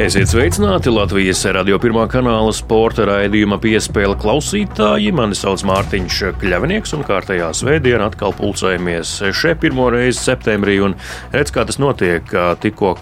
Esiet sveicināti Latvijas radio pirmā kanāla sporta raidījuma piespēle klausītāji. Mani sauc Mārtiņš Kļavnieks, un kārtējā svētdienā atkal pulcējamies šeit pirmo reizi septembrī. Redz, kā tas notiek. Tikko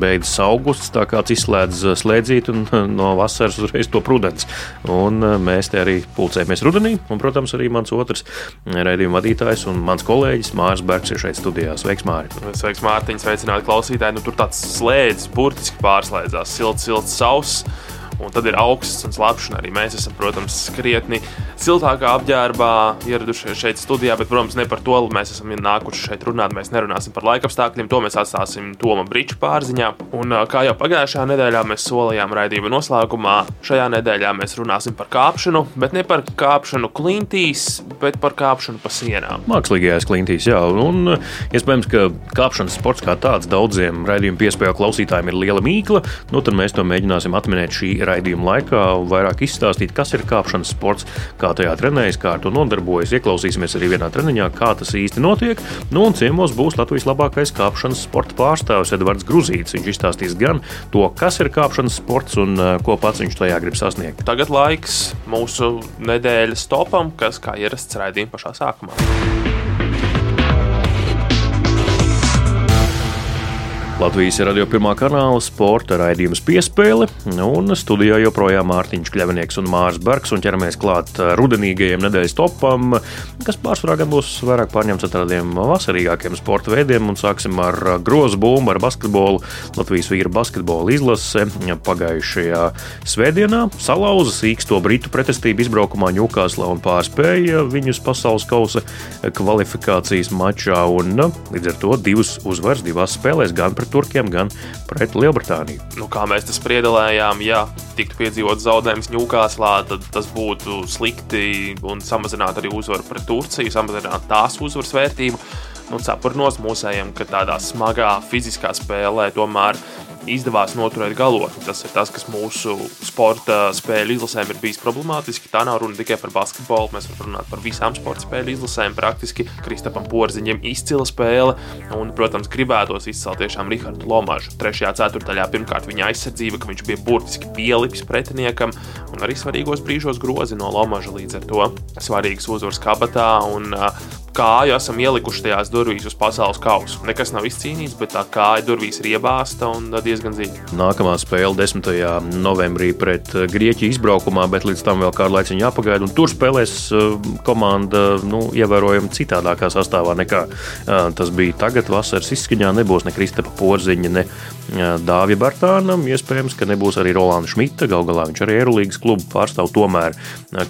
beidzas augusts, tā kāds izslēdz slēdzīt, un no vasaras uzreiz to prudens. Un mēs te arī pulcējamies rudenī, un, protams, arī mans otrs raidījuma vadītājs un mans kolēģis Mārs Bergs ir šeit studijā. Sveiks, Māri! Sveiks, Mārtiņ! Sveicināti klausītāji! Nu, tur tāds slēdzis, burtiski pārslēdzis jāslēdzās silts, silts, sauss un tad ir augsts un slapjš. Arī mēs esam, protams, krietni siltākā apģērbā ieradušies šeit studijā, bet, protams, ne par to mēs esam nākuši šeit runāt. Mēs nerunāsim par laikapstākļiem, to mēs atstāsim Toma Brīča pārziņā. Un kā jau pagājušajā nedēļā mēs solījām raidījuma noslēgumā, šajā nedēļā mēs runāsim par kāpšanu, bet ne par kāpšanu klintīs, bet par kāpšanu pa sienām. Mākslīgajās klintīs, jā, un iespējams, ka kāpšanas sports kā tāds daudziem raidījuma piespēju klausītājiem ir liela mīkla. Nu, tad mēs to mēģināsim atminēt šī raidījuma laikā vairāk izstāstīt, kas ir kāpšanas sports, kā tajā trenējas, kā ar to nodarbojas. Ieklausīsimies arī vienā treniņā, kā tas īsti notiek. Nu, un ciemos būs Latvijas labākais kāpšanas sporta pārstāvis Edvards Gruzīts. Viņš izstāstīs gan to, kas ir kāpšanas sports un uh, ko pats viņš tajā grib sasniegt. Tagad laiks mūsu nedēļas topam, kas kā ierasts raidījuma pašā sākumā. Latvijas radio pirmā kanāla sporta raidījums piespēle, un studijā joprojām Mārtiņš Kļavnieks un Mārs Bergs, un ķeramies klāt rudenīgajiem nedēļas topam, kas pārsvarā gan būs vairāk pārņemts ar tādiem vasarīgākiem sporta veidiem, un sāksim ar grozu bumbu, ar basketbolu. Latvijas vīra basketbola izlase pagājušajā svētdienā salauza sīksto britu pretestību izbraukumā Ņūkāslā un pārspēja viņus pasaules kausa kvalifikācijas mačā, un līdz ar to divas uzvaras divās spēlēs gan pret pret turkiem, gan pret Lielbritāniju. Nu, kā mēs tas priedelējām, ja tiktu piedzīvot zaudējums Ņūkāslā, tad tas būtu slikti un samazinātu arī uzvaru pret Turciju, samazinātu tās uzvaras vērtību. Nu, Cepurnos mūsējiem, ka tādā smagā fiziskā spēlē tomēr izdevās noturēt galotni. Tas ir tas, kas mūsu sporta spēļu izlasēm ir bijis problemātiski. Tā nav runa tikai par basketbolu, mēs varam runāt par visām sporta spēļu izlasēm. Praktiski Kristapam Porziņam izcila spēle, un, protams, gribētos izcelt tiešām Rihardu Lomažu. Trešajā ceturtajā pirmkārt viņa aizsardzība, ka viņš bija burtiski pielipis pretiniekam, un arī svarīgos brīžos grozi no Lomaža līdz ar to svarīgas uzvaras kabatā. Un, kāju esam ielikuši tajās durvīs uz pasaules kausa. Nekas nav izcīnīts, bet tā kāja durvīs ir iebāzta un diezgan dziļa. Nākamā spēle 10. novembrī pret eh, Grieķiju izbraukumā, bet līdz tam vēl kādu laiku jāpagaida. Tur spēlēs eh, komanda nu, ievērojami citādākā sastāvā nekā eh, tas bija tagad. Vasaras izskaņā nebūs ne Kristapa Porziņa, ne Dāvija Bartānam. Iespējams, ka nebūs arī Rolanda Šmita. Galu galā viņš arī Eirolandes klubu pārstāv. Tomēr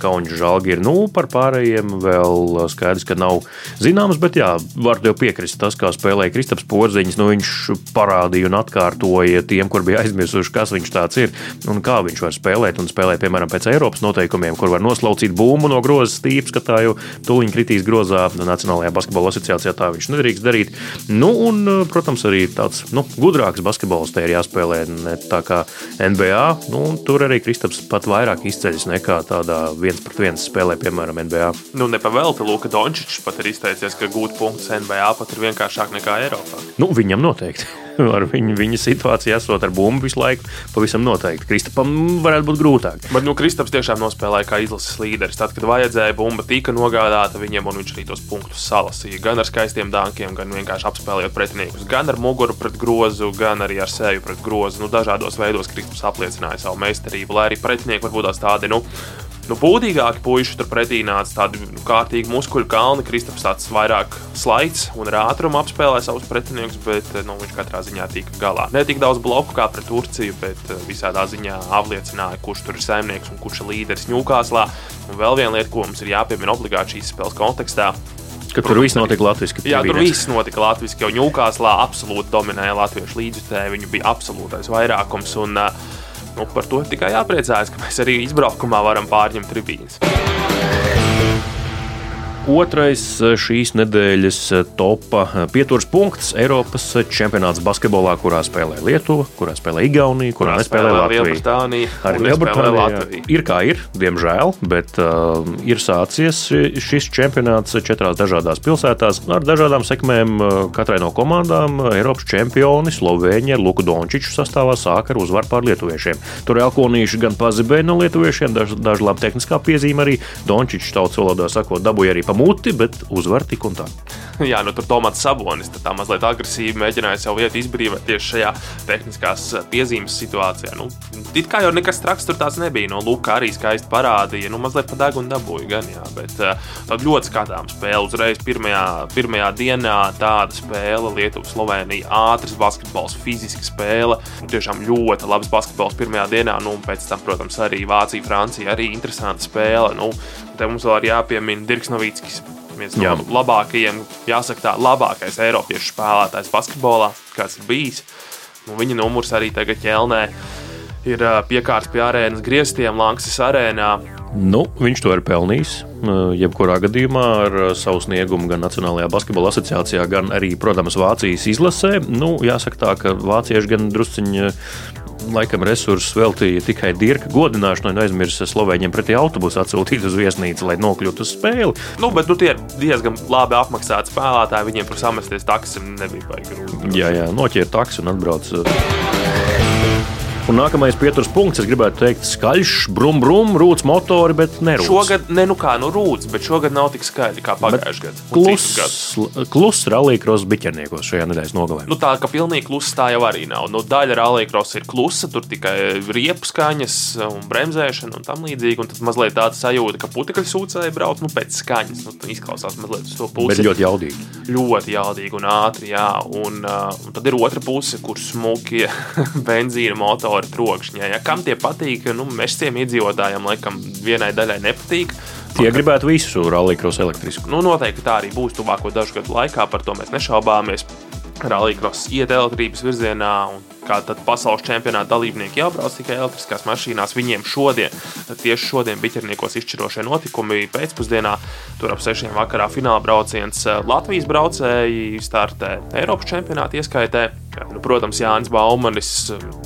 Kaunis Žalgi ir nu par pārējiem vēl skaidrs, ka nav zināms. Bet jā, var tev piekrist tas, kā spēlēja Kristaps Porziņš. Nu, viņš parādīja un atkārtoja tiem, kur bija aizmirsuši, kas viņš tāds ir un kā viņš var spēlēt. Un spēlēt, piemēram, pēc Eiropas noteikumiem, kur var noslaucīt bumbu no grozas stīpas, ka tā jau tuliņ kritīs grozā Nacionālajā basketbola asociācijā. Tā viņš nedrīkst darīt. Nu, un, protams, arī tāds nu, gudrāks basketbols te ir jāspēlē ne tā kā NBA. Nu, tur arī Kristaps pat vairāk izceļas nekā tādā viens pret viens spēlē, piemēram, NBA. Nu, nepavēlti Luka Dončičs pat ir izteicies, ka gūt punktus NBA pat ir vienkāršāk nekā Eiropā. Nu, viņam noteikti. ar viņu, viņa situāciju, esot ar bumbu visu laiku, pavisam noteikti. Kristapam varētu būt grūtāk. Bet nu, Kristaps tiešām nospēlēja kā izlases līderis. Tad, kad vajadzēja, bumba tika nogādāta viņiem, un viņš arī tos punktus salasīja. Gan ar skaistiem dānkiem, gan vienkārši apspēlējot pretiniekus. Gan ar muguru pret grozu, gan arī ar seju pret grozu. Nu, dažādos veidos Kristaps apliecināja savu meistarību, lai arī pretinieki varbūt tādi nu, nu, būtīgāki puiši turpretī nāca tādi nu, kārtīgi muskuļu kalni. Kristaps tāds vairāk slaids un ar ātrumu apspēlē savus pretiniekus, bet nu, viņš katrā ziņā tika galā. Ne tik daudz bloku kā pret Turciju, bet eh, visādā ziņā apliecināja, kurš tur ir saimnieks un kurš ir līderis Ņūkāslā. Un vēl viena lieta, ko mums ir jāpiemina obligāti šīs spēles kontekstā. Ka tur viss notika latviešu. Jā, tur viss notika latviešu, jo Ņūkāslā absolūti dominēja latviešu līdzjutēji. Viņu bija absolūtais vairākums. Un, uh, nu, par to tikai jāpriecājas, ka mēs arī izbraukumā varam pārņemt tribīnes. Otrais šīs nedēļas topa pieturas punkts Eiropas čempionāts basketbolā, kurā spēlē Lietuva, kurā spēlē Igaunija, kurā, kurā nespēlē Latvija. Arī Lielbritānija. Ir kā ir, diemžēl, bet uh, ir sācies šis čempionāts četrās dažādās pilsētās ar dažādām sekmēm. Katrai no komandām Eiropas čempioni Slovēņi ar Luku Dončiču sastāvā sāk ar uzvaru pār lietuviešiem. Tur Elkonīši gan pazibēja no lietuviešiem, daži daž labi tehniskā piezīme arī Dončičs tautas valodā sakot, dabūja arī pa muti, bet uzvar tik un tā. Jā, nu tur Tomats Sabonis tā mazliet agresīvi mēģināja savu vietu izbrīvot tieši šajā tehniskās piezīmes situācijā. Nu, it kā jau nekas traks tur tāds nebija. No Luka arī skaisti parādīja, nu mazliet pa degunu dabūja gan, jā, bet tāda ļoti skatām spēle. Uzreiz pirmajā, pirmajā dienā tāda spēle Lietuva, Slovenija, ātrs basketbols, fiziska spēle. Tiešām ļoti labs basketbols pirmajā dienā, nu un pēc tam, protams, arī Vācija, Francija, arī interesanta spēle. Nu, te mums vēl ir jāpiemina Dirks Novickis. Viens no Jā. labākajiem, jāsaka, tā labākais Eiropiešu spēlētājs basketbolā, kāds ir bijis. Nu, viņa numurs arī tagad ķelnē ir piekārts pie arēnas grieztiem Lankas arēnā. Nu, viņš to ir pelnījis. Jebkurā gadījumā ar savu sniegumu gan Nacionālajā basketbola asociācijā, gan arī, protams, Vācijas izlasē. Nu, jāsaka tā, ka vācieši gan drusciņi laikam resursus veltīja tikai dirka godināšanai un aizmirsa Slovēņiem pretī autobusu atsūtīt uz viesnīcu, lai nokļūtu uz spēli. Nu, bet nu, tie ir diezgan labi apmaksāti spēlētāji. Viņiem tur samesties taksim nebija baigi grūti. Jā, jā, noķēra taksi un atbrauc. Un nākamais pieturas punkts, es gribētu teikt, skaļš, brum, brum, rūts motori, bet ne rūts. Šogad, ne, nu kā, nu rūts, bet šogad nav tik skaļi kā pagājušajā gadā. Kluss klus rallija biķerniekos šajā nedēļas nogalē. Nu tā, ka pilnīgi kluss tā jau arī nav. Nu, daļa rallija ir klusa, tur tikai riepu skaņas un bremzēšana un tam līdzīgi. Un tad mazliet tāda sajūta, ka putekļi sūcēji brauc nu, pēc skaņas. Nu, izklausās mazliet uz to pusi. Bet ļoti jaudīgi. Ļoti jaudīgi un ātri, jā. Un, uh, un tad ir otra puse, kur smuki benzīna motori motora trokšņā. Ja, kam tie patīk, nu, mežciem iedzīvotājiem laikam vienai daļai nepatīk. Tie gribētu visu rallija elektrisku. Nu, noteikti tā arī būs tuvāko dažu gadu laikā, par to mēs nešaubāmies. Rallija iet elektrības virzienā, un kā pasaules čempionāta dalībnieki jau brauc tikai elektriskās mašīnās. Viņiem šodien, tieši šodien, biķerniekos izšķirošie notikumi pēcpusdienā. Tur ap sešiem vakarā fināla brauciens Latvijas braucēji startē Eiropas čempionāta ieskaitē. Nu, protams, Jānis Baumanis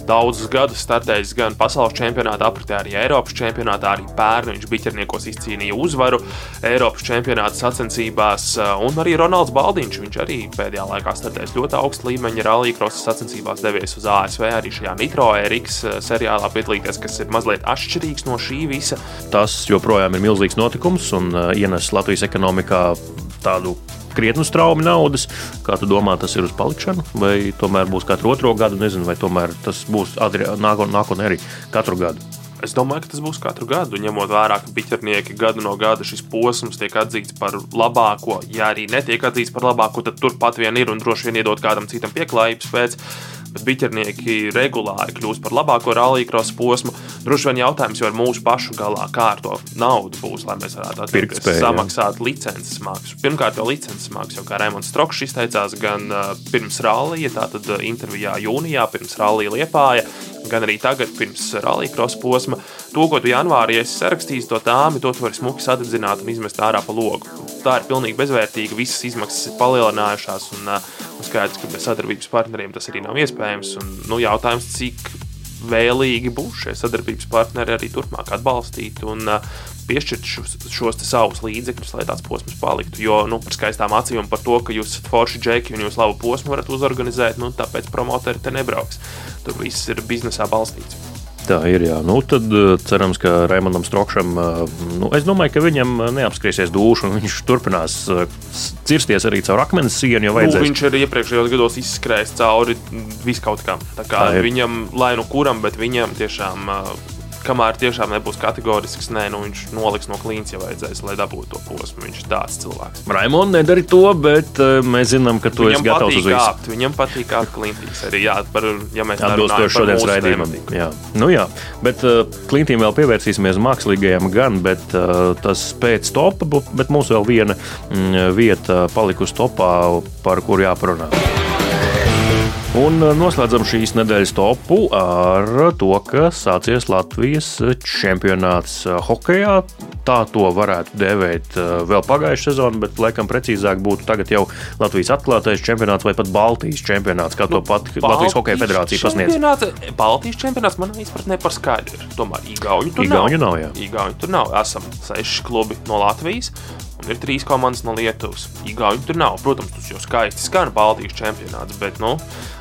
daudzus gadus startējis gan pasaules čempionātā, apritē arī Eiropas čempionātā. Arī pērn viņš biķerniekos izcīnīja uzvaru Eiropas čempionāta sacensībās. Un arī Ronalds Baldiņš, viņš arī pēdējā laikā startējis ļoti augstu līmeņa rallija krosas sacensībās, devies uz ASV arī šajā Nitro Eriks eh, seriālā piedalīties, kas ir mazliet atšķirīgs no šī visa. Tas joprojām ir milzīgs notikums un uh, ienes Latvijas ekonomikā tādu krietnu straumi naudas. Kā tu domā, tas ir uz palikšanu, vai tomēr būs katru otro gadu, nezinu, vai tomēr tas būs nākotnē arī katru gadu? Es domāju, ka tas būs katru gadu, ņemot vērā, ka piķernieki gadu no gada šis posms tiek atzīts par labāko. Ja arī netiek atzīts par labāko, tad turpat vien ir un droši vien iedot kādam citam pieklājības pēc bet biķernieki regulāri kļūst par labāko rallija posmu. Droši vien jautājums jau ir mūsu pašu galā, kā ar to naudu būs, lai mēs varētu atpirkt, samaksāt licences maksu. Pirmkārt, jau licences maksu, jau kā Raimons Strokšs izteicās gan pirms rallija, tātad intervijā jūnijā, pirms rallija Liepāja, gan arī tagad, pirms rallija posma. To, ko tu janvārī esi sarakstījis, to tāmi, to tu vari smuki sadedzināt un izmest ārā pa logu. Tā ir pilnīgi bezvērtīga, visas izmaksas ir palielinājušās. Un, Un skaidrs, ka bez sadarbības partneriem tas arī nav iespējams. Un, nu, jautājums, cik vēlīgi būs šie sadarbības partneri arī turpmāk atbalstīt un uh, piešķirt šos, šos savus līdzekļus, lai tāds posms paliktu. Jo nu, par skaistām acīm un par to, ka jūs esat forši džeki un jūs labu posmu varat uzorganizēt, nu, tāpēc promoteri te nebrauks. Tur viss ir biznesā balstīts. Tā ir. Jā. Nu, tad eh, cerams, ka Raimondam Strokšam, eh, nu, es domāju, ka viņam eh, neapskriesies dušu, un viņš turpinās cirsties arī caur akmens sienu. Nu, viņš ir iepriekšējos gados izskrējis cauri viskaut kam. Tā kā Tā viņam, lai nu kuram, bet viņam tiešām kamēr tiešām nebūs kategorisks, nē, nu viņš noliks no klīnas, ja vajadzēs, lai dabūtu to posmu. Viņš ir tāds cilvēks. Raimond nedara to, bet uh, mēs zinām, ka tu esi gatavs uz visu. Viņam patīk kāpt klintīs arī, jā, par, ja mēs atbilstoši šodienas raidījumam. Jā. Nu jā, bet uh, klintīm vēl pievērsīsimies mākslīgajam gan, bet uh, tas pēc topa, bet mums vēl viena mm, vieta palikusi topā, par kuru jāparunā. Un uh, noslēdzam šīs nedēļas topu ar to, ka sācies Latvijas čempionāts uh, hokeja. Tā to varētu dēvēt vēl pagājušā sezonā, bet laikam precīzāk būtu tagad jau Latvijas atklātais čempionāts vai pat Baltijas čempionāts, kā to pat nu, Latvijas Hokeja federācija pasniedz. Baltijas čempionāts manā izpratnē par skaidru. Tomēr Igauni tur Igauņu nav. nav jā. Igauni tur nav. Esam seši klubi no Latvijas un ir trīs komandas no Lietuvas. Igauni tur nav. Protams, tas jau skaisti skan Baltijas čempionāts, bet nu,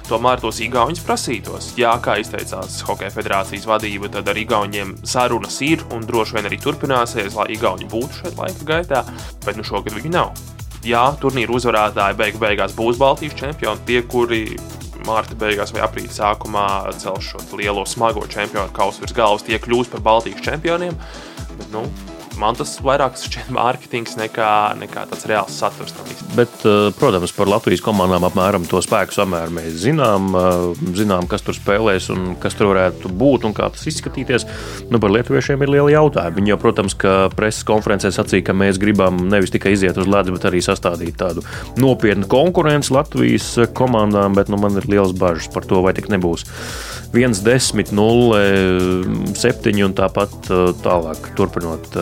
tomēr tos Igaunus prasītos. Jā, kā izteicās Hokeja federācijas vadība, tad ar Igauniem sarunas ir un droši vien arī turpināsies, lai Igauni būtu šeit laika gaitā, bet nu šogad viņi nav. Jā, turnīra uzvarētāji beigu beigās būs Baltijas čempioni, tie, kuri mārta beigās vai aprīļa sākumā celš šo lielo smago čempionu kausu virs galvas, tie kļūs par Baltijas čempioniem. Bet, nu, man tas vairāk šķiet mārketings nekā, nekā tāds reāls saturs. Bet, eh, protams, par Latvijas komandām apmēram to spēku samēru mēs zinām. Eh, zinām, kas tur spēlēs un kas tur varētu būt un kā tas izskatīties. Nu, par lietuviešiem ir liela jautājuma. Viņi jau, protams, ka preses konferencē sacīja, ka mēs gribam nevis tikai iziet uz ledus, bet arī sastādīt tādu nopietnu konkurenci Latvijas komandām. Bet nu, man ir liels bažas par to, vai tik nebūs 1, 10, 0, 7 un tāpat eh, tālāk turpinot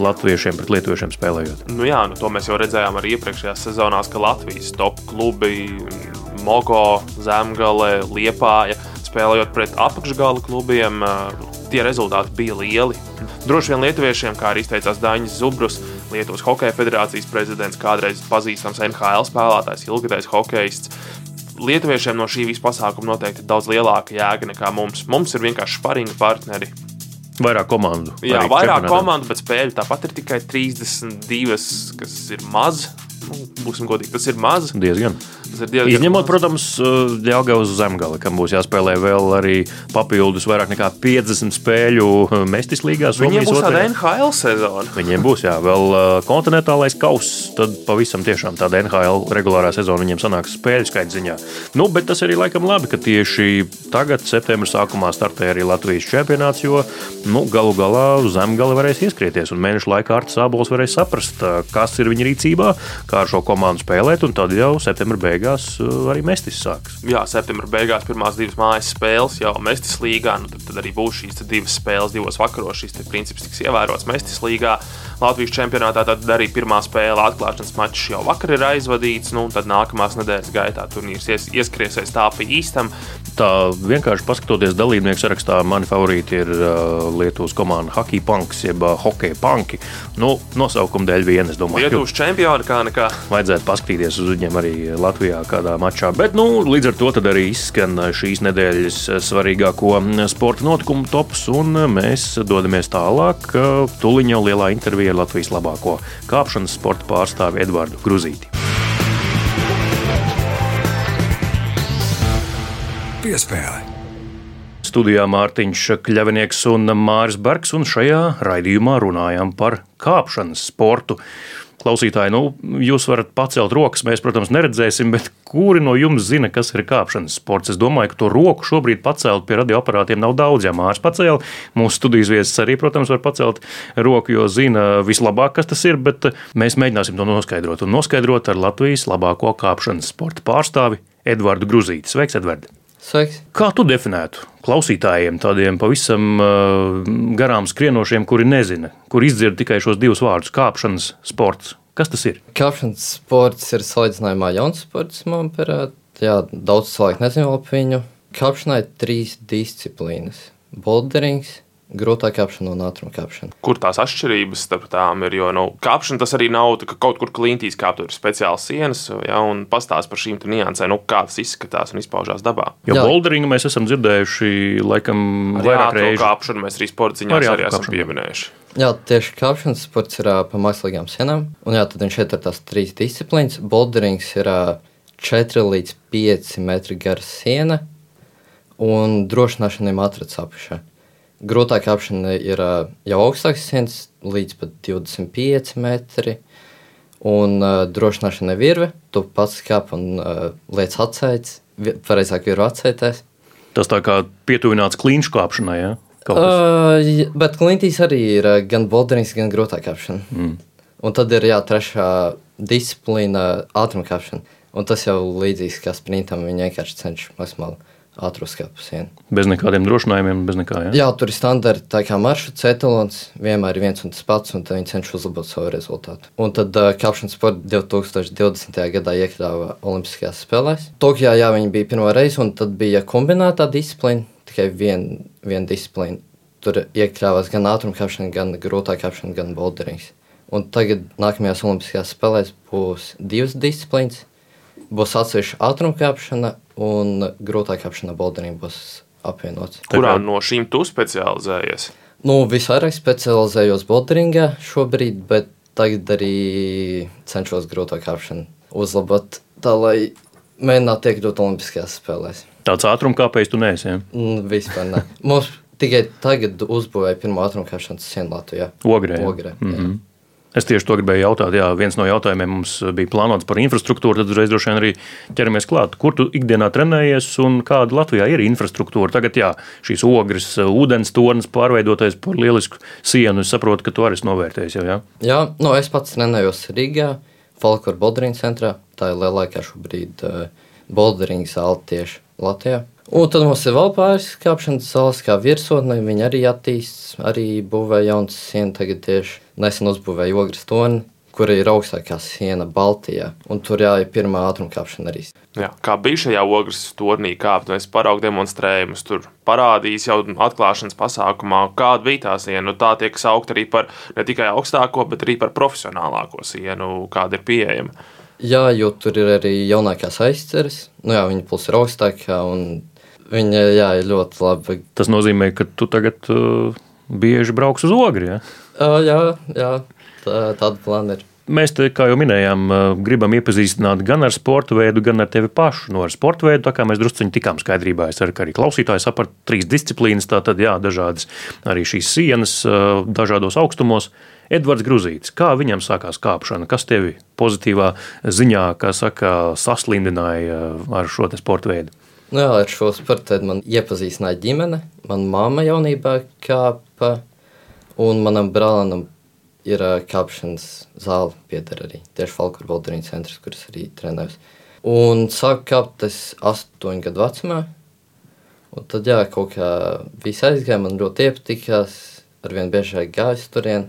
latviešiem pret lietuviešiem spēlējot. Nu jā, nu to mēs jau redzējām arī iepriekšējās sezonās, ka Latvijas top klubi, Mogo, Zemgale, Liepāja spēlējot pret apakšgala klubiem, tie rezultāti bija lieli. Droši vien lietuviešiem, kā arī izteicās Dainis Zubrus, Lietuvas Hokeja federācijas prezidents, kādreiz pazīstams NHL spēlētājs, ilgadējs hokejists. Lietuviešiem no šī visa pasākuma noteikti ir daudz lielāka jēga nekā mums. Mums ir vienkārši sparinga partneri, Vairāk komandu. Jā, vairāk komandu, bet spēļu tāpat ir tikai 32, kas ir maz. Nu, būsim godīgi, tas ir maz. Diezgan. Izņemot, protams, Jāgaunas zemgala, kam būs jāspēlē vēl arī papildus vairāk nekā 50 spēļu Mestis līgā. Viņiem būs tāda NHL sezona. Viņiem būs, jā, vēl kontinentālais kauss, tad pavisam tiešām tāda NHL regulārā sezona viņiem sanāks spēļu skaita ziņā. Nu, bet tas arī laikam labi, ka tieši tagad, septembra sākumā, startē arī Latvijas čempionāts, jo nu, galu galā zemgala varēs ieskrieties un mēnešu laikā ar Sābols varēs saprast, kas ir viņa rīcībā, kā ar šo komandu spēlēt, un tad jau septembra beigās beigās uh, arī Mestis sāks. Jā, septembra beigās pirmās divas mājas spēles jau Mestis līgā. Nu, tad, tad arī būs šīs divas spēles divos vakaros. Šis princips tiks ievērots Mestis līgā. Latvijas čempionātā tad arī pirmā spēle atklāšanas mačs jau vakar ir aizvadīts. Nu, tad nākamās nedēļas gaitā turnīrs ies, ieskriesies tā pa īstam. Tā vienkārši paskatoties dalībnieku sarakstā, mani favorīti ir uh, Lietuvas komanda Hockey Punks, jeb uh, Hockey Punki. Nu, nosaukuma dēļ vien, es domāju, Lietuvas čempioni kā nekā. Vajadzētu paskatīties uz viņiem arī Latvijā kādā mačā. Bet nu, līdz ar to arī izskan šīs nedēļas svarīgāko sporta notikumu tops, un mēs dodamies tālāk. Tūlīt jau lielā intervijā ar Latvijas labāko kāpšanas sporta pārstāvi Edvardu Gruzīti. Piespēle. Studijā Mārtiņš Kļavinieks un Māris Bergs, un šajā raidījumā runājam par kāpšanas sportu. Klausītāji, nu, jūs varat pacelt rokas. Mēs, protams, neredzēsim, bet kuri no jums zina, kas ir kāpšanas sports? Es domāju, ka to roku šobrīd pacelt pie radioaparātiem nav daudz. Ja Mārcis pacēla, mūsu studijas viesis arī, protams, var pacelt roku, jo zina vislabāk, kas tas ir. Bet mēs mēģināsim to noskaidrot un noskaidrot ar Latvijas labāko kāpšanas sporta pārstāvi Edvardu Gruzīti. Sveiks, Edvards! Sveiks. Kā tu definētu klausītājiem, tādiem pavisam uh, garām skrienošiem, kuri nezina, kur izdzird tikai šos divus vārdus - kāpšanas sports? Kas tas ir? Kāpšanas sports ir salīdzinājumā jauns sports, manuprāt. Jā, daudz cilvēku nezina par viņu. Kāpšanai ir trīs disciplīnas - boulderings, grūtā kāpšana un ātruma kāpšana. Kur tās atšķirības starp tām ir? Jo nu, kāpšana tas arī nav ka kaut kur klintīs, kā tur ir speciāls sienas, ja, un pastāst par šīm niansēm, nu, kā tas izskatās un izpaužās dabā. Jo boulderingu mēs esam dzirdējuši laikam arī vairāk reižu. Kāpšanu mēs arī sporta ziņās arī, arī esam pieminējuši. Jā, tieši kāpšanas sports ir pa mākslīgām sienām, un jā, tad viņš šeit ir tās trīs disciplīnas. Boulderings ir uh, 4 līdz 5 metri gara siena, un drošināšana ir matraca apakšā. Grūtāk kāpšana ir jau augstāks sienas, līdz pat 25 metri. Un uh, drošināšana virve, tu pats kāp un uh, liec atcēts, pareizāk virve atcētēs. Tas tā kā pietuvināts klīņšu kāpšanai, ja? Uh, bet klintīs arī ir gan bolderings, gan grūtā kāpšana. Mm. Un tad ir jā, trešā disciplīna - ātruma kāpšana. Un tas jau līdzīgs kā sprintam, viņi vienkārši cenšas maksimāli sienu. Bez nekādiem drošinājumiem, bez nekā. Ja? Jā, tur ir standarta tā kā maršruts, etalons, vienmēr ir viens un tas pats, un viņi cenšas uzlabot savu rezultātu. Un tad uh, kāpšanas sporta 2020. gadā iekļāva Olimpiskajās spēlēs. Tokijā jā, viņi bija pirmo reizi, un tad bija kombinētā disciplīna, tikai viena vien disciplīna. Tur iekļāvās gan ātrumkāpšana, gan grūtā kāpšana, gan boulderings. Un tagad nākamajās Olimpiskajās spēlēs būs divas disciplīnas. Būs atsevišķa ātrumkāpšana un grūtā kāpšana boulderī būs apvienots. Kurā no šīm tu specializējies? Nu, visvairāk specializējos boulderingā šobrīd, bet tagad arī cenšos grūtā kāpšanu uzlabot, tā lai mēģinātu iekļūt Olimpiskajās spēlēs. Tāds ātrumkāpējs tu neesi. Ja? Mm, Vispār ne. Mums tikai tagad uzbūvēja pirmo ātrumkāpšanas sienu Latvijā. Ogrē. ja? Ogrē, jā. Es tieši to gribēju jautāt. Jā, viens no jautājumiem mums bija plānots par infrastruktūru. Tad uzreiz droši vien arī ķeramies klāt. Kur tu ikdienā trenējies un kāda Latvijā ir infrastruktūra? Tagad, jā, šīs ogres, ūdens tornis pārveidotais par lielisku sienu. Es saprotu, ka tu arī esi novērtējis jau. Jā? Jā, nu, es pats trenējos Rīgā, Falkora Boldringa centrā. Tā ir lielākā šobrīd uh, Boldringa zāle tieši Latvijā. Un tad mums ir vēl pāris kāpšanas zāles, kā virsotne. Viņi arī attīstās, arī būvēja jaunas sienas. Tagad tieši nesen uzbūvēja ogres toni, kur ir augstākā siena Baltijā. Un tur jā, ir pirmā ātruma kāpšana arī. Jā, kā bija šajā ogles turnī, kāpt, mēs paraugu demonstrējumus tur parādījis jau atklāšanas pasākumā, kāda bija tā siena. Nu, tā tiek saukt arī par ne tikai augstāko, bet arī par profesionālāko sienu, kāda ir pieejama. Jā, jo tur ir arī jaunākās aizceres. Nu, jā, viņa plus ir augstākā un viņa jā, ir ļoti labi. Tas nozīmē, ka tu tagad uh, bieži brauks uz ogri. Ja? Uh, jā, jā tā, tāda plāna ir. Mēs te, kā jau minējām, uh, gribam iepazīstināt gan ar sporta veidu, gan ar tevi pašu. No ar sporta veidu, tā kā mēs druskuļi tikām skaidrībā, es ka arī klausītājs saprot trīs disciplīnas, tātad jā, dažādas arī šīs sienas, uh, dažādos augstumos. Edvards Gruzīts, kā viņam sākās kāpšana, kas tevi pozitīvā ziņā, kā saka, saslindināja uh, ar šo sporta veidu? Nu, jā, ar šo sportu man iepazīstināja ģimene. Mana mamma jaunībā kāpa, un manam brālim ir ā, kāpšanas zāle, pieder arī tieši Falkura Boldrīna centrs, kuras arī trenējos. Un sāku kāpt es astoņu gadu vecumā, un tad jā, kaut kā viss aizgāja, man ļoti iepatikās, arvien biežāk gājis turien.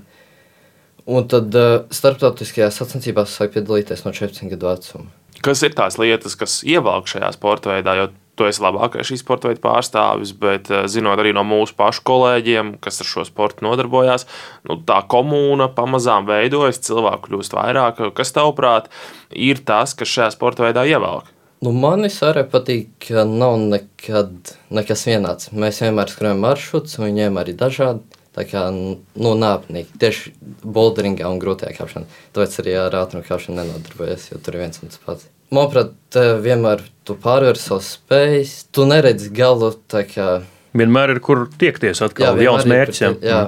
Un tad uh, starptautiskajās sacensībās sāku piedalīties no 14 gadu vecuma. Kas ir tās lietas, kas ievelk šajā sporta veidā? Jo tu esi labākais šī sporta veida pārstāvis, bet eh, zinot arī no mūsu pašu kolēģiem, kas ar šo sportu nodarbojās, nu, tā komūna pamazām veidojas, cilvēku kļūst vairāk. Kas tavuprāt ir tas, kas šajā sporta veidā ievelk? Nu, man arī patīk, ka nav nekad nekas vienāds. Mēs vienmēr skrējam maršrutus, un viņiem arī dažādi. Tā kā nu, nāpnīgi, tieši boulderingā un grūtajā kāpšanā. Tāpēc arī ar ātrumu kāpšanu nenodarbojos, jo tur ir viens un tas pats. Manuprāt, vienmēr tu pārvar savas spējas, tu neredzi galu. Kā, Vienmēr ir kur tiekties atkal, vienmēr jauns mērķis. jā. jā.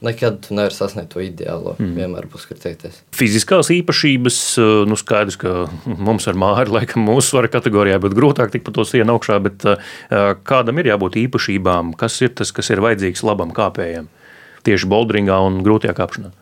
Nekad tu nevari sasniegt to ideālo. Mm. Vienmēr būs kur tiekties. Fiziskās īpašības, eh, nu skaidrs, ka mums ar māri, laikam, mūsu svara kategorijā būtu grūtāk tikt pa to sienu augšā, bet eh, kādam ir jābūt īpašībām, kas ir tas, kas ir vajadzīgs labam kāpējam tieši boulderingā un grūtajā kāpšanā.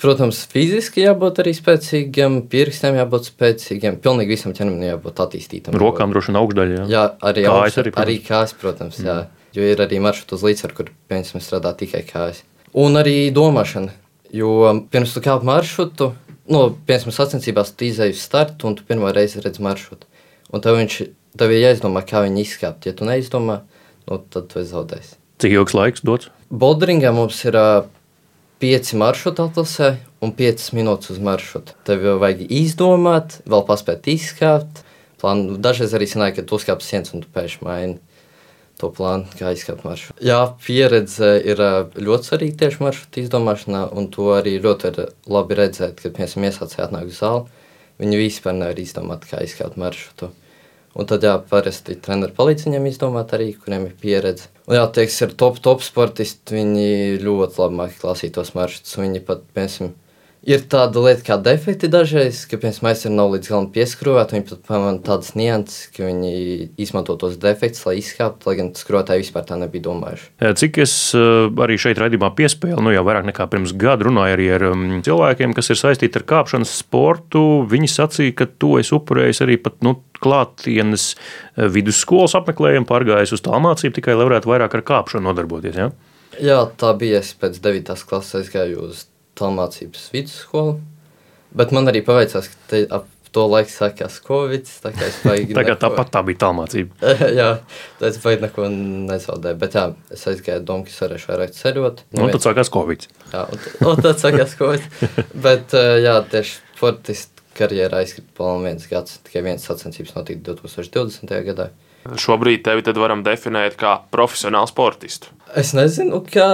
Protams, fiziski jābūt arī spēcīgiem, pirkstiem jābūt spēcīgiem, pilnīgi visam ķermenim jābūt attīstītam. Rokām droši vien augšdaļā. Jā. Jā, arī Kājas kājas, arī, arī, arī protams. kājas, protams. Jā. Jo ir arī maršruts uz līdzsvaru, kur piemēram strādā tikai kājas. Un arī domāšana. Jo pirms tu kāp maršrutu, nu, piemēram, sacensībās tu izēji uz startu un tu pirmo reizi redz maršrutu. Un tev, viņš, tev ir jāizdomā, kā viņi izkāpt. Ja tu neizdomā, nu, tad tu esi zaudējis. Cik ilgs laiks dots? Bolderingā mums ir ā, pieci maršruti atlasē un piecas minūtes uz maršrutu. Tev jau vajag izdomāt, vēl paspēt izkāpt. Plānu. Dažreiz arī sanāk, ka tu uzkāp sienas un tu pēkšņi maini to plānu, kā izkāpt maršrutu. Jā, pieredze ir ļoti svarīga tieši maršrutu izdomāšanā, un to arī ļoti ir labi redzēt, kad, piemēram, iesācēji atnāk uz zāli. Viņi vispār nevar izdomāt, kā izkāpt maršrutu. Un tad, jā, parasti treneri palīdz viņiem izdomāt arī, kuriem ir pieredze. Un, jā, tie, kas ir top, top sportisti, viņi ļoti labi māki klausītos maršrutus. Viņi pat, piemēram, Ir tāda lieta, kā defekti dažreiz, ka piemēram aizsardzība nav līdz galam pieskrūvēta. Viņi pat pamana tādas nianses, ka viņi izmanto tos defektus, lai izkāptu, lai gan skrotāji vispār tā nebija domājuši. Cik es arī šeit redzamā piespēlēju, nu jau vairāk nekā pirms gada runāju arī ar um, cilvēkiem, kas ir saistīti ar kāpšanas sportu. Viņi sacīja, ka to es upurēju arī pat nu, klātienes vidusskolas apmeklējumu, pārgājis uz tā mācību tikai, lai varētu vairāk ar kāpšanu nodarboties. Ja? Jā, tā bija. Es pēc 9. klases aizgāju uz tālmācības vidusskolu. Bet man arī paveicās, ka te, ap to laiku sākās Covid. Tā kā es baigi. Tagad neko... tāpat tā bija tālmācība. jā, tā es baigi neko nezaudēju. Bet jā, es aizgāju domu, ka es varēšu vairāk ceļot. Nu, tad sākās Covid. Jā, un, un tad sākās Covid. bet jā, tieši sportisti karjerā aizkrita pavisam viens gads. Tikai viens sacensības notika 2020. gadā. Šobrīd tevi varam definēt kā profesionālu sportistu. Es nezinu, kā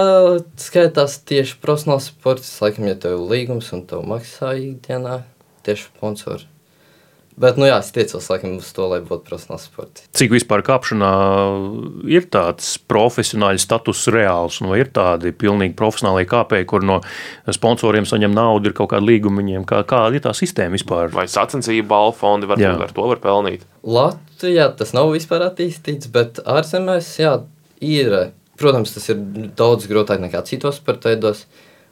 skaitās tieši profesionāls sports. Laikam, ja tev ir līgums un tev maksā ikdienā tieši sponsori. Bet, nu jā, es tiecos laikam uz to, lai būtu profesionāls sports. Cik vispār kāpšanā ir tāds profesionāls status reāls, un vai ir tādi pilnīgi profesionāli kāpēji, kur no sponsoriem saņem naudu, ir kaut kāda līguma viņiem, kā, kāda ir tā sistēma vispār? Vai sacensību balvu fondi jā. ar to var pelnīt? Latvijā tas nav vispār attīstīts, bet ārzemēs, jā, ir Protams, tas ir daudz grūtāk nekā citos sporta veidos,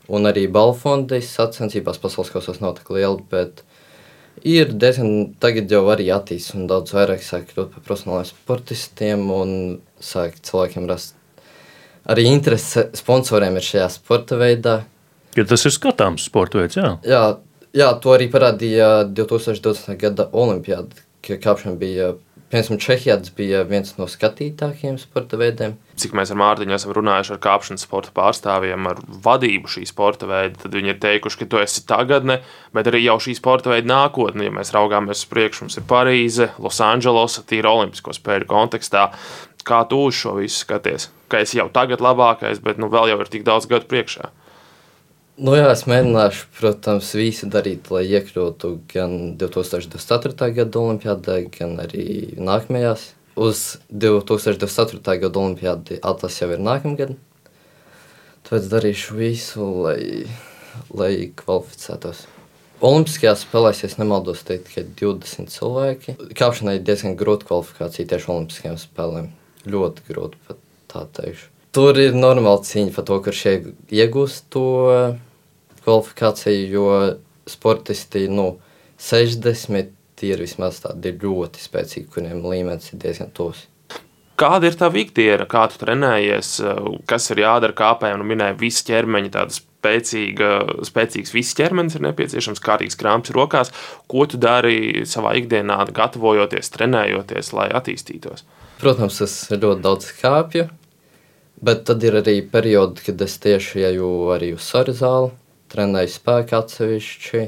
un arī balfondis sacensībās pasaules kausos nav tik liela, bet ir diezgan, tagad jau arī attīstās un daudz vairāk sāk kļūt par profesionāliem sportistiem un sāk cilvēkiem rast arī interese sponsoriem ir šajā sporta veidā. Ja tas ir skatāms sporta veids, jā. Jā, jā to arī parādīja 2020. gada olimpiāda, ka kāpšana bija Piemēram, Čehijā tas bija viens no skatītākajiem sporta veidiem. Cik mēs ar Mārtiņu esam runājuši ar kāpšanas sporta pārstāvjiem, ar vadību šī sporta veida, tad viņi ir teikuši, ka tu esi tagadne, bet arī jau šī sporta veida nākotne. Ja mēs raugāmies uz priekšu, mums ir Parīze, Losandželosa, tīra Olimpisko spēļu kontekstā. Kā tu uz šo visu skaties? Ka esi jau tagad labākais, bet nu, vēl jau ir tik daudz gadu priekšā. Nu, jā, es mēģināšu, protams, visu darīt, lai iekļūtu gan 2024. gada olimpiādē, gan arī nākamajās. Uz 2024. gada olimpiādi atlases jau ir nākamgad. Tāpēc darīšu visu, lai, lai kvalificētos. Olimpiskajās spēlēs, ja nemaldos, teikt, tikai 20 cilvēki. Kāpšanai ir diezgan grūta kvalifikācija tieši Olimpiskajām spēlēm. Ļoti grūti pat tā teikšu. Tur ir normāla cīņa par to, kurš iegūst to kvalifikāciju, jo sportisti nu, 60 ir vismaz tādi ļoti spēcīgi, kuriem līmenis ir diezgan tuvs. Kāda ir tā ikdiena, kā tu trenējies, kas ir jādara kāpējiem? Nu, minēja, visi ķermeņi tāda spēcīga, spēcīgs, viss ķermenis ir nepieciešams, kārtīgs krāps rokās. Ko tu dari savā ikdienā, gatavojoties, trenējoties, lai attīstītos? Protams, es ļoti daudz kāpju, bet tad ir arī periodi, kad es tieši eju arī uz saru zāli trenēju spēku atsevišķi.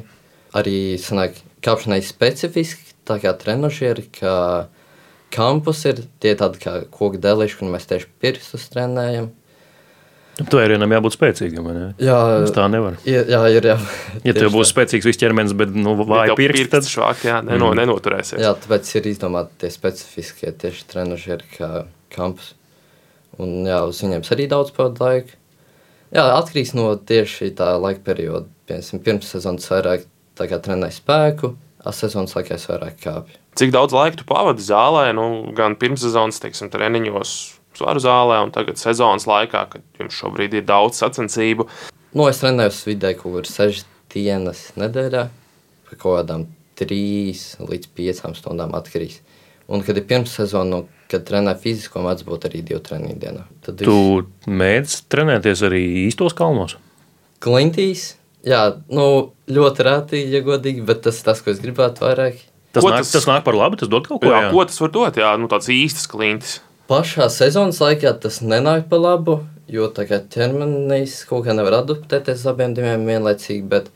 Arī sanāk, kāpšanai specifiski, tā kā trenižieri, kā kampus ir tie tādi kā koku deliši, kur mēs tieši pirkstus trenējam. Tvērienam jābūt spēcīgam. Ne? Jā, Tas tā nevar. Jā, jā ir. Jā. Ja tev būs spēcīgs viss ķermenis, bet nu, vāja pirksti, tad švāk, jā, neno, mm. nenoturēsies. Jā, tāpēc ir izdomāti tie specifiskie tieši trenižieri kā kampus. Un jā, uz viņiem arī daudz pavadu laiku. Jā, atkarīgs no tieši tā laika perioda. Piemēram, pirms sezonas vairāk trenēju spēku, a sezonas laikā es vairāk kāpju. Cik daudz laika tu pavadi zālē, nu, gan pirms sezonas teiksim, treniņos, svaru zālē, un tagad sezonas laikā, kad jums šobrīd ir daudz sacensību? Nu, es trenēju vidēji kaut kur sešas dienas nedēļā, pa kaut kādām trīs līdz piecām stundām atkarīgs. Un, kad ir pirms sezonas, nu, kad trenē fizisko, mēdz būt arī divu treniņu dienā. Tad tu viss... mēdz trenēties arī īstos kalnos? Klintīs, jā, nu, ļoti rēti, ja godīgi, bet tas ir tas, ko es gribētu vairāk. Tas, ko nāk, tas... tas nāk par labu, tas dod kaut ko. Jā, jā. ko tas var dot? Jā, nu, tāds īstas klintis. Pašā sezonas laikā tas nenāk par labu, jo tā kā ķermenis kaut kā nevar adaptēties abiem diviem vienlaicīgi, bet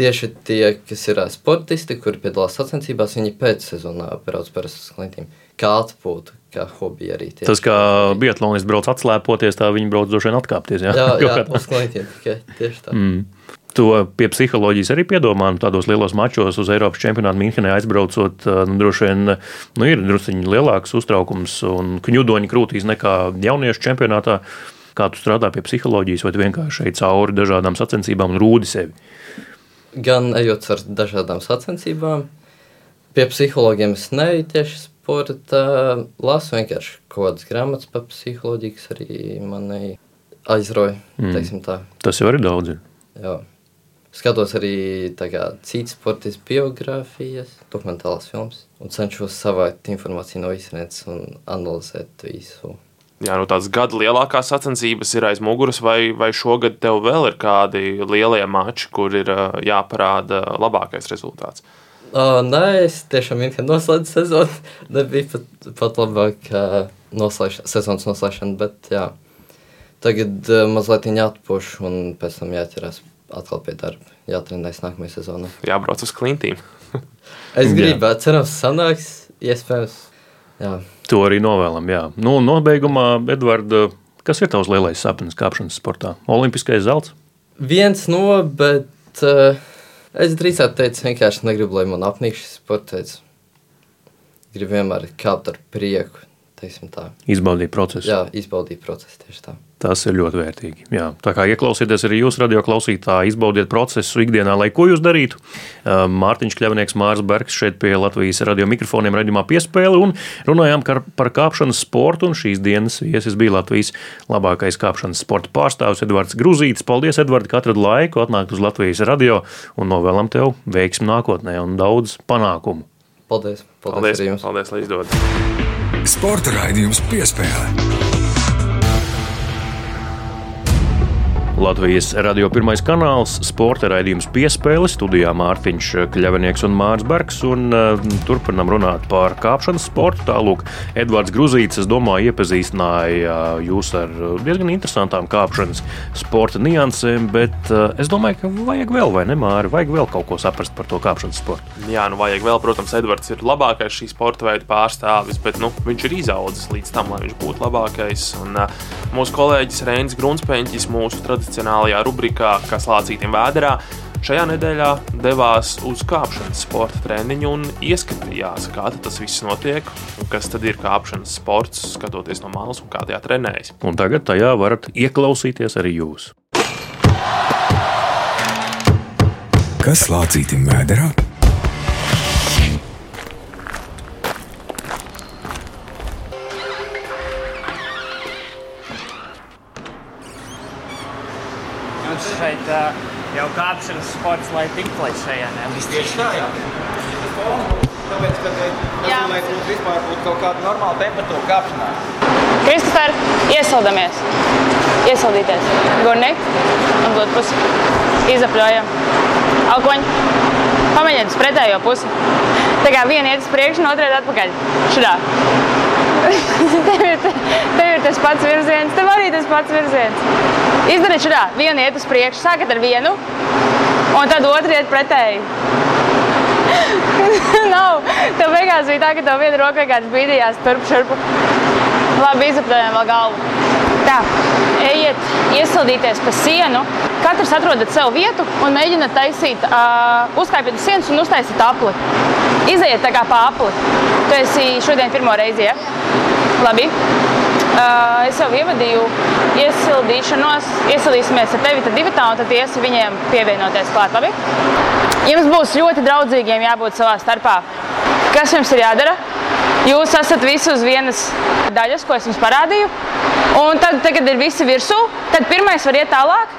tieši tie, kas ir sportisti, kuri piedalās sacensībās, viņi pēc sezonā brauc uz klintīm kā atpūta, kā hobija arī. Tieši. Tas, kā biatlonists brauc atslēpoties, tā viņi brauc droši vien atkāpties. Jā, jā, jā uz klientiem tikai tieši tā. Mm. To pie psiholoģijas arī piedomā. Nu, tādos lielos mačos uz Eiropas čempionātu Minhenē aizbraucot, nu, droši vien nu, ir druskuļi lielāks uztraukums un kņudoņa krūtīs nekā jauniešu čempionātā. Kā tu strādā pie psiholoģijas, vai vienkārši ej cauri dažādām sacensībām un rūdi sevi? Gan ejot ar dažādām sacensībām. Pie psihologiem es neju tieši sporta, lasu vienkārši kaut kādas grāmatas par psiholoģiju, kas arī mani aizroja. Mm. Tas jau ir daudz. Jā. Skatos arī citas sportistas biogrāfijas, dokumentālās filmas un cenšos savākt informāciju no visiem un analizēt visu. Jā, nu tādas gada lielākās sacensības ir aiz muguras, vai, vai šogad tev vēl ir kādi lielie mači, kur ir jāparāda labākais rezultāts? Uh, nē, es tiešām noslēdzu sezonu. Nebija pat, pat labāk uh, noslēgš, sezonas noslēgšana, bet jā, tagad uh, mazliet jāatpūš un pēc tam jāķerās atkal pie darba. Jātrenēs nākamajā sezonā. Jābrauc uz klintīm. es gribētu, cerams, sanāks, iespējams. Jā. To arī novēlam. Jā. Nu, nobeigumā, Edvards, kas ir tavs lielais sapnis kāpšanas sportā? Olimpiskais zelts? Viens no, bet uh, es drīzāk teicu, vienkārši negribu, lai man apnīk šis sports. Gribu vienmēr kāpt ar prieku. Izbaudīt procesu. Jā, izbaudīt procesu tieši tā. Tas ir ļoti vērtīgi. Jā. Tā kā ieklausieties arī jūs, radio klausītāji, izbaudiet procesu ikdienā, lai ko jūs darītu. Mārtiņš Kļavnieks, Mārs Bergs šeit pie Latvijas radio mikrofoniem redzamā piespēle un runājām par kāpšanas sportu. Šīs dienas viesis bija Latvijas labākais kāpšanas sporta pārstāvis Edvards Gruzītis. Paldies, Edvards, ka atradi laiku atnākt uz Latvijas radio un novēlam tev veiksmu nākotnē un daudz panākumu. Paldies! Paldies, paldies, paldies lai izdodas! Sporta raidījums piespēlē! Latvijas radio pirmais kanāls, sporta raidījums piespēle, studijā Mārtiņš Kļavinieks un Mārcis Bergs. Un, uh, turpinam runāt par kāpšanas sportu. Tālāk, Edvards Gruzīts, es domāju, iepazīstināja uh, jūs ar diezgan interesantām kāpšanas sporta niansēm, bet uh, es domāju, ka vajag vēl, vai ne, Māri, vajag vēl kaut ko saprast par to kāpšanas sportu. Jā, nu vajag vēl, protams, Edvards ir labākais šī sporta veida pārstāvis, bet nu, viņš ir izaudzis līdz tam, lai viņš būtu labākais. Un, uh, mūsu kolēģis Reinis Grunsteņķis, mūsu tradicionālais tradicionālajā rubrikā, kas lācītiem vēderā, šajā nedēļā devās uz kāpšanas sporta treniņu un ieskatījās, kā tas viss notiek un kas tad ir kāpšanas sports, skatoties no malas un kā tajā trenējas. Un tagad tajā varat ieklausīties arī jūs. Kas lācītim vēderā? Jau kāpšanas sports, lai tiktu līdz šejienē. Tieši tā, jā. Tāpēc, ka jā. lai būtu vispār būtu kaut kāda normāla temperatūra kāpšanā. Kristofer, iesildamies. Iesildīties. Gurnik, atdot pusi. Izapļojam. Alkoņi. Pamēģiniet uz pretējo pusi. Tā kā viena iet uz priekšu, un iet atpakaļ. Šurā. Tev, ir, tev ir tas pats virziens, tev arī tas pats virziens. Izdariet šādā, viena iet uz priekšu, sākat ar vienu, un tad otra iet pretēji. Nav. Tev beigās bija tā, ka tev viena roka vienkārši bīdījās turp šurpu. Labi, izapļojam vēl galvu. Tā, ejiet, iesildīties pa sienu. Katrs atrodat sev vietu un mēģināt taisīt, uh, uzkāpiet uz sienas un uztaisīt apli. Izejiet tā kā apli. Tu esi šodien pirmo reizi, ja? Labi. Uh, es jau ievadīju iesildīšanos, iesildīsimies ar tevi, tad divi tā, un tad iesi viņiem pievienoties klāt, labi? Jums būs ļoti draudzīgiem jābūt savā starpā. Kas jums ir jādara? Jūs esat visi uz vienas daļas, ko es jums parādīju. Un tad, kad ir visi virsū, tad pirmais var iet tālāk,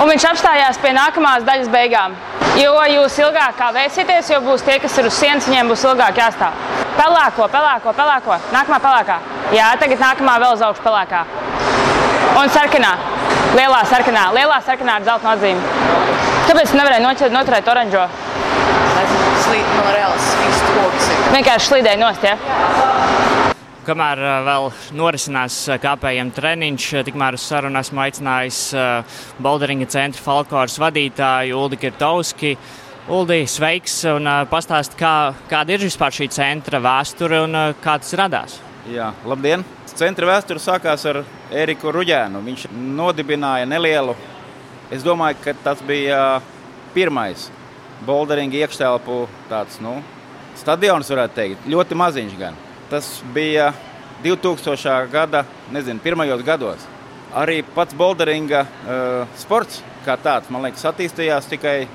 un viņš apstājās pie nākamās daļas beigām. Jo jūs ilgāk kavēsieties, jo būs tie, kas ir uz sienas, viņiem būs ilgāk jāstāv. Pelēko, pelēko, pelēko. Nākamā pelēkā. Jā, tagad nākamā vēl uz augšu pelēkā. Un sarkanā. Lielā sarkanā. Lielā sarkanā ar zelta nozīmi. Kāpēc nevarēja noķert, noturēt oranžo? Slīd, man reāls viss koks ir. Vienkārši slīdēja nost, ja? Kamēr vēl norisinās kāpējiem treniņš, tikmēr uz sarunu esmu aicinājis Boulderinga centra Falkors vadītāju Uldi Kirtovski. Uldi, sveiks un pastāst, kā, kāda ir vispār šī centra vēsture un kā tas radās. Jā, labdien! Centra vēsture sākās ar Eriku Ruģēnu. Viņš nodibināja nelielu, es domāju, ka tas bija pirmais boulderinga iekštelpu tāds, nu, stadions, varētu teikt, ļoti maziņš gan. Tas bija 2000. gada, nezinu, pirmajos gados. Arī pats boulderinga uh, sports kā tāds, man liekas, attīstījās tikai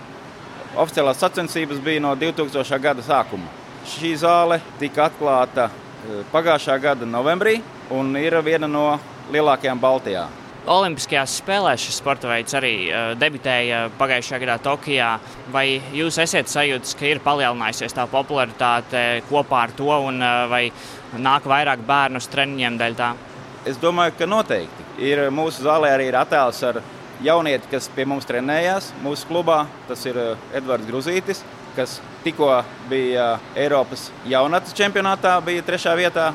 oficiālās sacensības bija no 2000. gada sākuma. Šī zāle tika atklāta eh, pagājušā gada novembrī un ir viena no lielākajām Baltijā. Olimpiskajās spēlēs šis sporta veids arī uh, debitēja pagājušajā gadā Tokijā. Vai jūs esat sajūtis, ka ir palielinājusies tā popularitāte kopā ar to, un uh, vai nāk vairāk bērnu uz treniņiem dēļ tā? Es domāju, ka noteikti. Ir, mūsu zālē arī ir attēls ar jaunieti, kas pie mums trenējās mūsu klubā. Tas ir Edvards Gruzītis, kas tikko bija Eiropas jaunatnes čempionātā, bija trešā vietā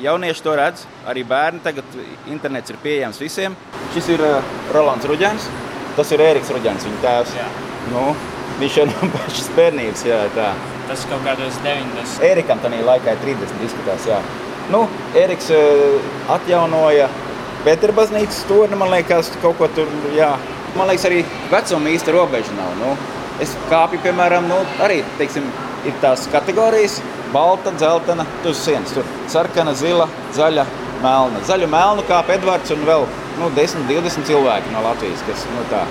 Jaunieši to redz, arī bērni. Tagad internets ir pieejams visiem. Šis ir uh, Rolands Rudjans, tas ir Ēriks Rudjans, viņa tēvs. Jā. Nu, viņš ir no pašas bērnības. Jā, tā. Tas kaut kādos 90. Ērikam tajā laikā ir 30 izskatās. Jā. Nu, Ēriks uh, atjaunoja Pēterbaznīcas turni, man liekas, kaut ko tur, jā. Man liekas, arī vecuma īsta robeža nav. Nu, es kāpju, piemēram, nu, arī, teiksim, ir tās kategorijas, balta, dzeltena, uz sienas. Tur sarkana, zila, zaļa, melna. Zaļu melnu kā Edvards un vēl nu, 10, 20 cilvēki no Latvijas. Kas, nu, tā.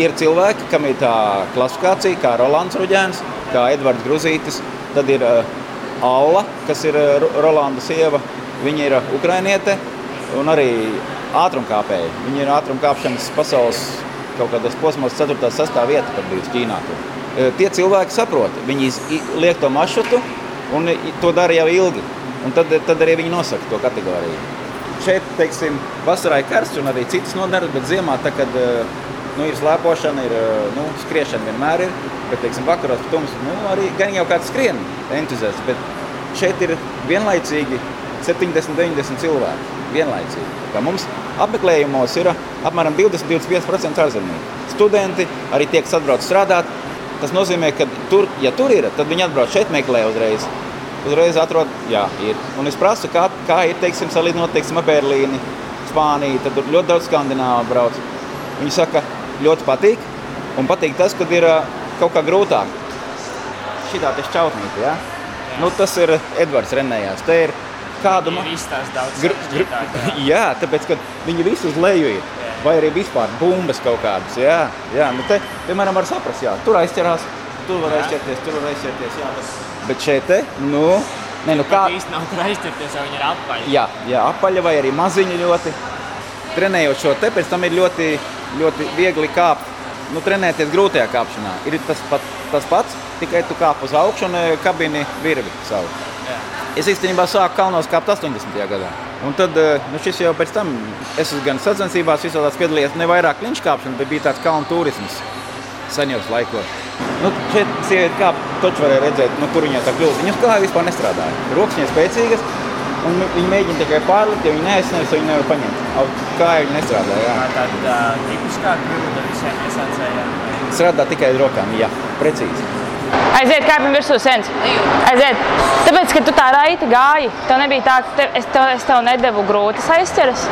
ir cilvēki, kam ir tā klasifikācija, kā Rolands Ruģēns, kā Edvards Gruzītis. Tad ir uh, Alla, kas ir uh, Rolanda sieva. Viņa ir uh, ukrainiete un arī ātrumkāpēji. Viņa ir ātrumkāpšanas pasaules kaut kādos posmos 4. un 6. vieta, kad bijusi Ķīnā. Tur. Tie cilvēki saprot, viņi liek to maršrutu, un to dara jau ilgi. Un tad, tad arī viņi nosaka to kategoriju. Šeit, teiksim, vasarā ir karsts un arī citas nodaļas, bet ziemā, tā, kad nu, ir slēpošana, ir nu, skriešana vienmēr ir. Bet, teiksim, vakaros tums, nu, arī gan jau kāds skrien entuziasts, bet šeit ir vienlaicīgi 70, 90 cilvēki. Vienlaicīgi. Kā mums apmeklējumos ir apmēram 20-25% ārzemnieki. Studenti arī tie, kas atbrauc strādāt, Tas nozīmē, ka tur, ja tur ir, tad viņi atbrauc šeit, meklē uzreiz. Uzreiz atrod, jā, ir. Un es prasu, kā, kā ir, teiksim, salīdzinot, teiksim, Berlīni, Spāniju, tad tur ļoti daudz skandināvu brauc. Viņi saka, ļoti patīk, un patīk tas, kad ir kaut kā grūtāk. Šitā te šķautnīte, jā? jā. Nu, tas ir Edvards Renējās. Te ir kādu... Ma... Izstās daudz gr gr jā, tāpēc, ka viņi visi uz leju ir vai arī vispār bumbas kaut kādas. Jā, jā nu te, piemēram, var saprast, jā, tur aizķerās, tur var aizķerties, tur var aizķerties. Jā, bet, bet šeit, te, nu, ne, nu kā. īsti nav tur aizķerties, vai viņi ir apaļi. Jā, jā, apaļa vai arī maziņa ļoti. Trenējot šo te, pēc tam ir ļoti, ļoti viegli kāpt. Nu, trenēties grūtajā kāpšanā. Ir tas, pat, tas pats, tikai tu kāp uz augšu un kabini virvi savu. Jā. Es īstenībā sāku kalnos kāpt 80. gadā. Un tad eh, nu, šis jau pēc tam, es gan sacensībās, visādās piedalījos ne vairāk kliņškāpšanā, bet bija tāds kalnu turisms senjos laikos. Nu, šeit sieviete kā taču varēja redzēt, nu, kur viņai tā kļūst. Viņas kāja vispār nestrādāja. Rokas viņai spēcīgas, un viņi mēģina tikai pārlikt, ja viņi neaizsniedz, viņi nevar paņemt. Kāja viņi nestrādāja. Jā. Tā tā tipiskā kļūda visiem iesācējiem. Strādā tikai ar rokām, jā, precīzi. Aiziet, kāpjam virsū sens. Aiziet. Tāpēc, ka tu tā raiti gāji, tev nebija tā, ka te, es, tev, es tev nedevu grūtas aizķeras,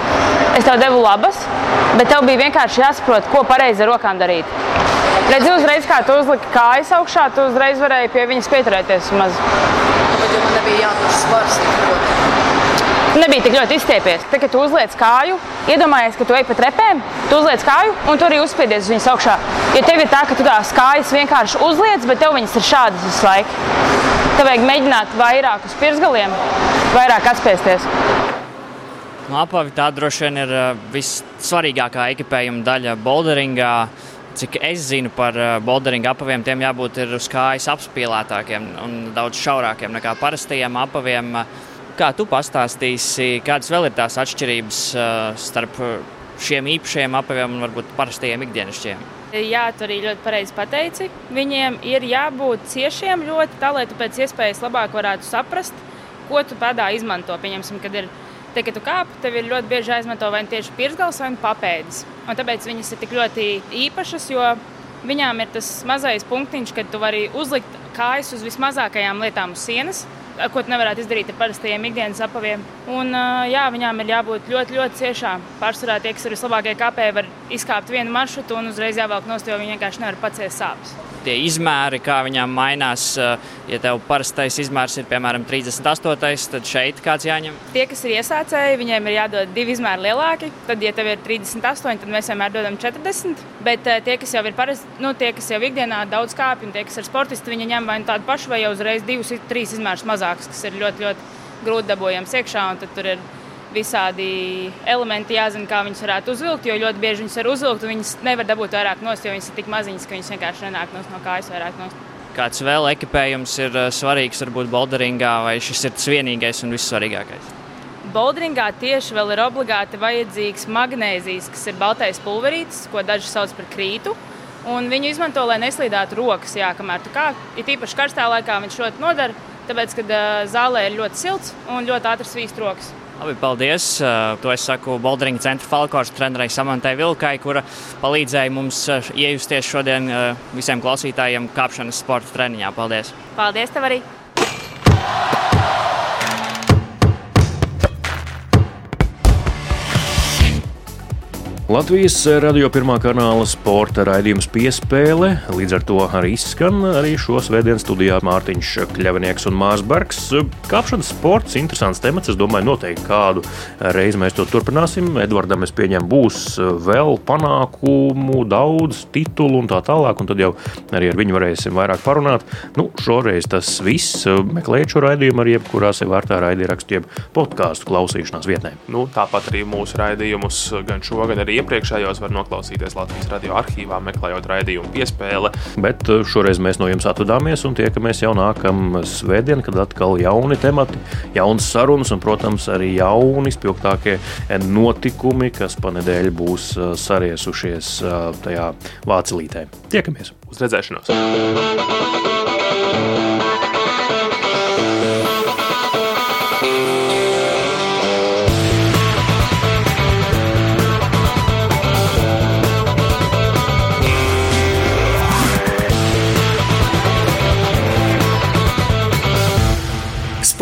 es tev devu labas, bet tev bija vienkārši jāsaprot, ko pareizi ar rokām darīt. Redzi, uzreiz, kā tu uzliki kājas augšā, tu uzreiz varēji pie viņas pieturēties maz. Bet man nebija jātur svars nebija tik ļoti izstiepies. Tad, kad tu uzliec kāju, iedomājies, ka tu ej pa trepēm, tu uzliec kāju un tur arī uzspiedies uz viņas augšā. Jo tev ir tā, ka tu tās kājas vienkārši uzliec, bet tev viņas ir šādas visu laiku. Tev vajag mēģināt vairāk uz pirsgaliem, vairāk atspiesties. No apavi tā droši vien ir uh, vissvarīgākā ekipējuma daļa boulderingā. Cik es zinu par uh, boulderinga apaviem, tiem jābūt uz kājas apspīlētākiem un daudz šaurākiem nekā parastajiem apaviem. Uh, Kā tu pastāstīsi, kādas vēl ir tās atšķirības uh, starp šiem īpašiem apaviem un varbūt parastajiem ikdienišķiem? Jā, tu arī ļoti pareizi pateici. Viņiem ir jābūt ciešiem ļoti, tā lai tu pēc iespējas labāk varētu saprast, ko tu padā izmanto. Pieņemsim, kad ir te, kad tu kāp, tev ir ļoti bieži jāizmanto vai nu tieši pirsgals vai nu papēdis. Un tāpēc viņas ir tik ļoti īpašas, jo viņām ir tas mazais punktiņš, kad tu vari uzlikt kājas uz vismazākajām lietām uz sienas ko tu nevarētu izdarīt ar parastajiem ikdienas apaviem. Un, jā, viņām ir jābūt ļoti, ļoti ciešām. Pārsvarā tie, kas ir vislabākie kāpēji, var izkāpt vienu maršrutu un uzreiz jāvelk nost, jo viņi vienkārši nevar paciest sāpes. Tie izmēri, kā viņām mainās. Ja tev parastais izmērs ir piemēram 38, tad šeit kāds jāņem? Tie, kas ir iesācēji, viņiem ir jādod divi izmēri lielāki. Tad, ja tev ir 38, tad mēs vienmēr dodam 40. Bet tie, kas jau ir parasti, nu, tie, kas jau ikdienā daudz kāpj, un tie, kas ir sportisti, viņi ņem vai nu tādu pašu, vai jau uzreiz divus, trīs izmērus mazākus, kas ir ļoti, ļoti grūti dabūjams iekšā. Tad tur ir visādi elementi jāzina, kā viņas varētu uzvilkt. Jo ļoti bieži viņas var uzvilkt, un viņas nevar dabūt vairāk nost, jo viņas ir tik maziņas, ka viņas vienkārši nenāk no kājas vairāk nost. Kāds vēl ekipējums ir eh, svarīgs, varbūt bolderingā, vai šis ir tas vienīgais un vissvarīgākais? Bolderingā tieši vēl ir obligāti vajadzīgs magnēzijas, kas ir baltais pulverītis, ko daži sauc par krītu. Un viņu izmanto, lai neslīdētu rokas, jā, kamēr tu kā. Ir īpaši karstā laikā viņš ļoti nodara, tāpēc, ka uh, zālē ir ļoti silts un ļoti ātri svīst rokas. Labi, paldies. To es saku Boldringa centra Falkors trenerai Samantai Vilkai, kura palīdzēja mums iejusties šodien visiem klausītājiem kāpšanas sporta treniņā. Paldies! Paldies tev arī! Latvijas radio pirmā kanāla sporta raidījums piespēle. Līdz ar to arī izskan arī šo svētdienu studijā Mārtiņš Kļavinieks un Mārsbergs. Kāpšanas sports, interesants temats. Es domāju, noteikti kādu reizi mēs to turpināsim. Edvardam, es pieņemu, būs vēl panākumu, daudz titulu un tā tālāk, un tad jau arī ar viņu varēsim vairāk parunāt. Nu, šoreiz tas viss. Meklējiet šo raidījumu arī jebkurā sev vērtā raidierakstu, jeb podkāstu klausīšanās vietnē. Nu, tāpat arī mūsu raidījumus gan šo, gan arī iepriekšējos var noklausīties Latvijas radio arhīvā, meklējot raidījumu piespēle. Bet eh, šoreiz mēs no jums atvadāmies un tiekamies jau nākamā svētdiena, kad atkal jauni temati, jaunas sarunas un, protams, arī jauni spilgtākie notikumi, kas pa nedēļu būs eh, sariesušies eh, tajā vācelītē. Tiekamies! Uz redzēšanos!